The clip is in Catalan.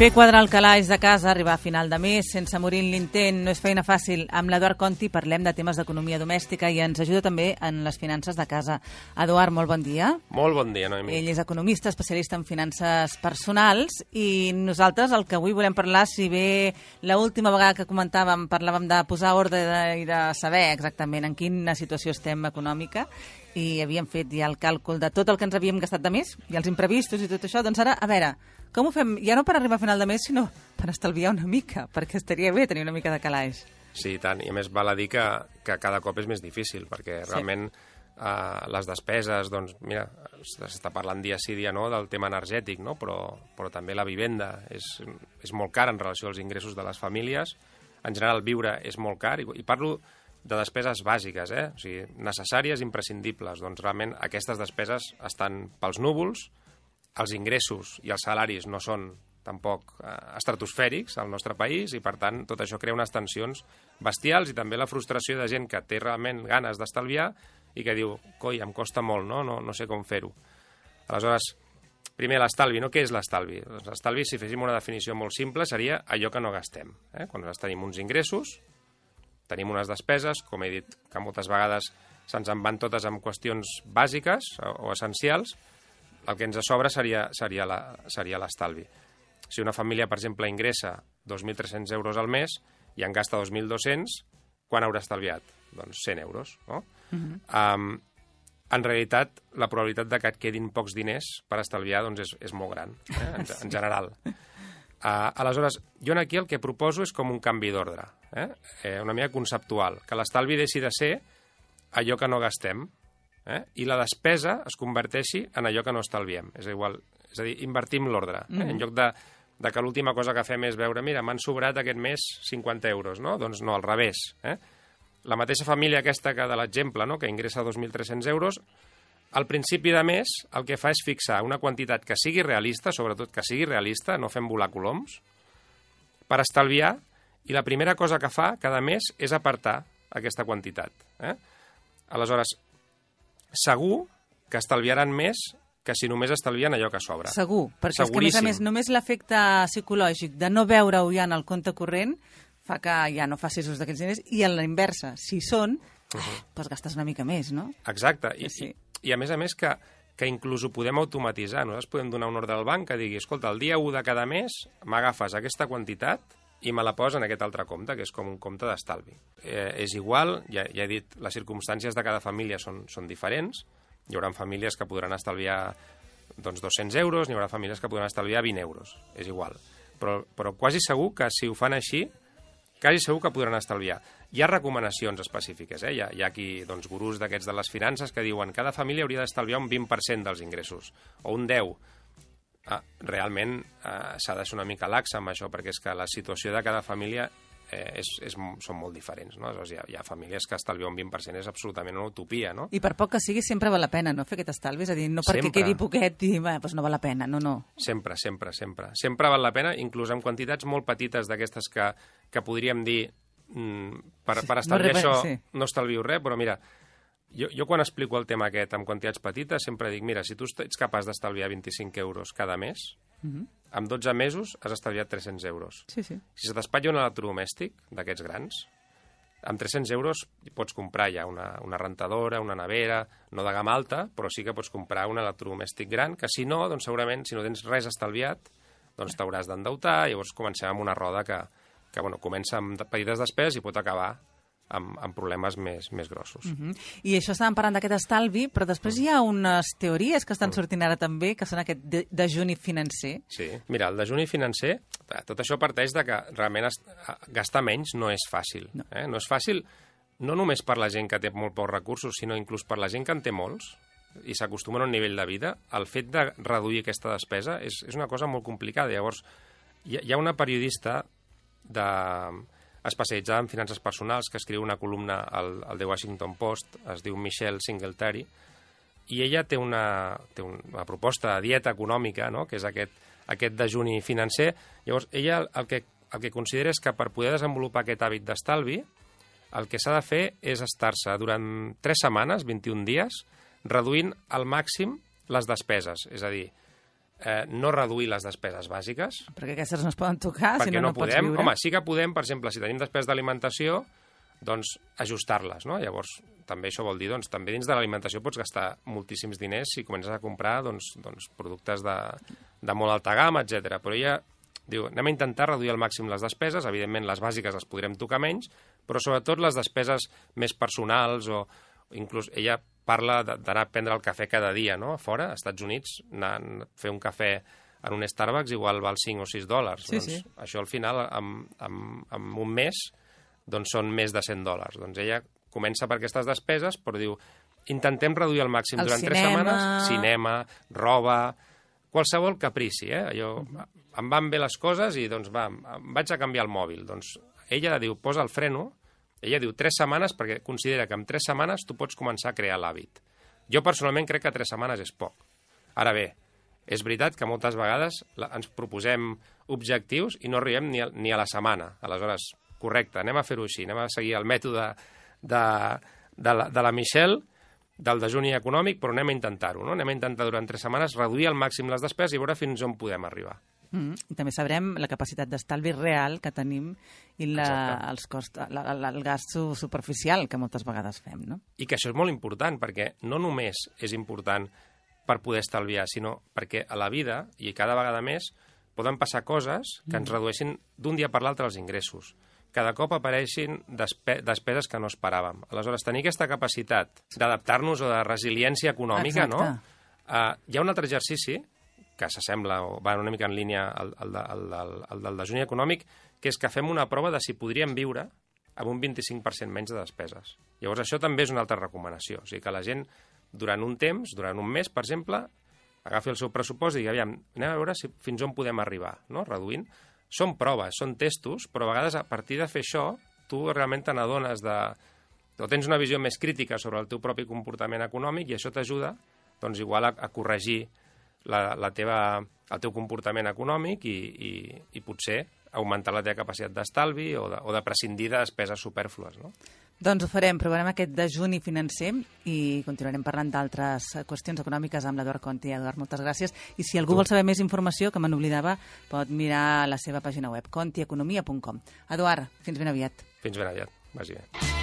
Fer quadrar el calaix de casa, arribar a final de mes sense morir en l'intent, no és feina fàcil. Amb l'Eduard Conti parlem de temes d'economia domèstica i ens ajuda també en les finances de casa. Eduard, molt bon dia. Molt bon dia, Noemi. Ell és economista, especialista en finances personals i nosaltres el que avui volem parlar, si bé l'última vegada que comentàvem parlàvem de posar ordre i de saber exactament en quina situació estem econòmica i havíem fet ja el càlcul de tot el que ens havíem gastat de més i els imprevistos i tot això, doncs ara, a veure, com ho fem? Ja no per arribar a final de mes, sinó per estalviar una mica, perquè estaria bé tenir una mica de calaix. Sí, i tant. I a més val a dir que, que cada cop és més difícil, perquè sí. realment eh, les despeses, doncs, mira, s'està parlant dia sí, dia no del tema energètic, no? però, però també la vivenda és, és molt cara en relació als ingressos de les famílies. En general, viure és molt car, i, i parlo de despeses bàsiques, eh? o sigui, necessàries, imprescindibles. Doncs realment aquestes despeses estan pels núvols, els ingressos i els salaris no són tampoc eh, estratosfèrics al nostre país i, per tant, tot això crea unes tensions bestials i també la frustració de gent que té realment ganes d'estalviar i que diu, coi, em costa molt, no? No, no sé com fer-ho. Aleshores, primer l'estalvi, no? Què és l'estalvi? Doncs l'estalvi, si féssim una definició molt simple, seria allò que no gastem. Eh? Quan nosaltres tenim uns ingressos, tenim unes despeses, com he dit, que moltes vegades se'ns en van totes amb qüestions bàsiques o, o essencials, el que ens sobra seria, seria l'estalvi. Si una família, per exemple, ingressa 2.300 euros al mes i en gasta 2.200, quan haurà estalviat? Doncs 100 euros, no? Uh -huh. um, en realitat, la probabilitat de que et quedin pocs diners per estalviar doncs és, és molt gran, eh? en, en general. Uh, aleshores, jo aquí el que proposo és com un canvi d'ordre, eh? eh? una mica conceptual, que l'estalvi deixi de ser allò que no gastem, eh? i la despesa es converteixi en allò que no estalviem. És igual, és a dir, invertim l'ordre. Eh? Mm. En lloc de, de que l'última cosa que fem és veure, mira, m'han sobrat aquest mes 50 euros, no? Doncs no, al revés. Eh? La mateixa família aquesta que de l'exemple, no? que ingressa 2.300 euros, al principi de mes el que fa és fixar una quantitat que sigui realista, sobretot que sigui realista, no fem volar coloms, per estalviar, i la primera cosa que fa cada mes és apartar aquesta quantitat. Eh? Aleshores, segur que estalviaran més que si només estalvien allò que sobra. Segur, perquè és que, a més a més, només l'efecte psicològic de no veure-ho ja en el compte corrent fa que ja no facis ús d'aquells diners, i en la inversa, si són, uh -huh. doncs gastes una mica més, no? Exacte, I, sí. I, a més a més que, que inclús ho podem automatitzar. Nosaltres podem donar un ordre al banc que digui, escolta, el dia 1 de cada mes m'agafes aquesta quantitat i me la posa en aquest altre compte, que és com un compte d'estalvi. Eh, és igual, ja, ja he dit, les circumstàncies de cada família són, són diferents. Hi haurà famílies que podran estalviar doncs, 200 euros, n'hi haurà famílies que podran estalviar 20 euros. És igual. Però, però quasi segur que si ho fan així, quasi segur que podran estalviar. Hi ha recomanacions específiques, eh? hi, ha, hi ha aquí doncs, gurús d'aquests de les finances que diuen que cada família hauria d'estalviar un 20% dels ingressos, o un 10%, ah, realment eh, s'ha de ser una mica laxa amb això, perquè és que la situació de cada família eh, és, és, són molt diferents. No? Aleshores, hi, ha, hi ha famílies que estalviar un 20% és absolutament una utopia. No? I per poc que sigui, sempre val la pena no fer aquest estalvi? És a dir, no perquè sempre. quedi poquet i bé, doncs no val la pena, no, no. Sempre, sempre, sempre. Sempre val la pena, inclús amb quantitats molt petites d'aquestes que, que podríem dir mm, per, per estalviar no, això sí. no estalvio res, però mira, jo, jo quan explico el tema aquest amb quantitats petites sempre dic, mira, si tu ets capaç d'estalviar 25 euros cada mes, uh mhm. -huh. Amb 12 mesos has estalviat 300 euros. Sí, sí. Si se t'espatlla un electrodomèstic d'aquests grans, amb 300 euros pots comprar ja una, una rentadora, una nevera, no de gamma alta, però sí que pots comprar un electrodomèstic gran, que si no, doncs segurament, si no tens res estalviat, doncs t'hauràs d'endeutar, llavors comencem amb una roda que, que bueno, comença amb petites despeses i pot acabar amb, amb problemes més, més grossos. Uh -huh. I això estàvem parlant d'aquest estalvi, però després hi ha unes teories que estan sortint ara també, que són aquest de dejuni financer. Sí, mira, el dejuni financer, tot això parteix de que realment gastar menys no és fàcil. No. Eh? no és fàcil no només per la gent que té molt pocs recursos, sinó inclús per la gent que en té molts, i s'acostumen a un nivell de vida, el fet de reduir aquesta despesa és, és una cosa molt complicada. Llavors, hi hi ha una periodista de especialitzada en finances personals, que escriu una columna al, al The Washington Post, es diu Michelle Singletary, i ella té una, té una proposta de dieta econòmica, no? que és aquest, aquest dejuni financer. Llavors, ella el que, el que considera és que per poder desenvolupar aquest hàbit d'estalvi, el que s'ha de fer és estar-se durant 3 setmanes, 21 dies, reduint al màxim les despeses. És a dir, eh, no reduir les despeses bàsiques, Perquè aquestes no es poden tocar, si no, no, no pots podem. viure. Home, sí que podem, per exemple, si tenim despeses d'alimentació, doncs ajustar-les, no? Llavors, també això vol dir, doncs, també dins de l'alimentació pots gastar moltíssims diners si comences a comprar, doncs, doncs productes de, de molt alta gamma, etc. Però ella diu, anem a intentar reduir al màxim les despeses, evidentment les bàsiques les podrem tocar menys, però sobretot les despeses més personals o inclús ella parla d'anar a prendre el cafè cada dia, no?, a fora, als Estats Units, anar a fer un cafè en un Starbucks igual val 5 o 6 dòlars. Sí, doncs sí. això al final, en, en, en un mes, doncs són més de 100 dòlars. Doncs ella comença per aquestes despeses, però diu, intentem reduir al màxim El durant tres cinema. setmanes, cinema, roba, qualsevol caprici, eh? Allò, em van bé les coses i doncs va, em vaig a canviar el mòbil. Doncs ella diu, posa el freno, ella diu tres setmanes perquè considera que en tres setmanes tu pots començar a crear l'hàbit. Jo personalment crec que tres setmanes és poc. Ara bé, és veritat que moltes vegades ens proposem objectius i no arribem ni a, ni a la setmana. Aleshores, correcte, anem a fer-ho així, anem a seguir el mètode de, de, la, de la Michelle, del dejuni econòmic, però anem a intentar-ho, no? Anem a intentar durant tres setmanes reduir al màxim les despeses i veure fins on podem arribar. Mm, I també sabrem la capacitat d'estalvi real que tenim i la, Exacte. els cost, la, la, el gast su- superficial que moltes vegades fem, no? I que això és molt important, perquè no només és important per poder estalviar, sinó perquè a la vida, i cada vegada més, poden passar coses que ens redueixin d'un dia per l'altre els ingressos. Cada cop apareixin despe despeses que no esperàvem. Aleshores, tenir aquesta capacitat d'adaptar-nos o de resiliència econòmica, no? Exacte. Uh, hi ha un altre exercici que s'assembla o va una mica en línia al, al, al, al, al del dejuni econòmic, que és que fem una prova de si podríem viure amb un 25% menys de despeses. Llavors, això també és una altra recomanació. O sigui, que la gent, durant un temps, durant un mes, per exemple, agafi el seu pressupost i digui, aviam, anem a veure si, fins on podem arribar, no? reduint. Són proves, són testos, però a vegades a partir de fer això, tu realment te n'adones de... o tens una visió més crítica sobre el teu propi comportament econòmic i això t'ajuda, doncs, igual a, a corregir la, la teva, el teu comportament econòmic i, i, i potser augmentar la teva capacitat d'estalvi o, de, o de prescindir de despeses superflues, no? Doncs ho farem, provarem aquest dejuni financer i continuarem parlant d'altres qüestions econòmiques amb l'Eduard Conti. Eduard, moltes gràcies. I si algú vol saber més informació, que me n'oblidava, pot mirar la seva pàgina web, contieconomia.com. Eduard, fins ben aviat. Fins ben aviat. Vagi bé.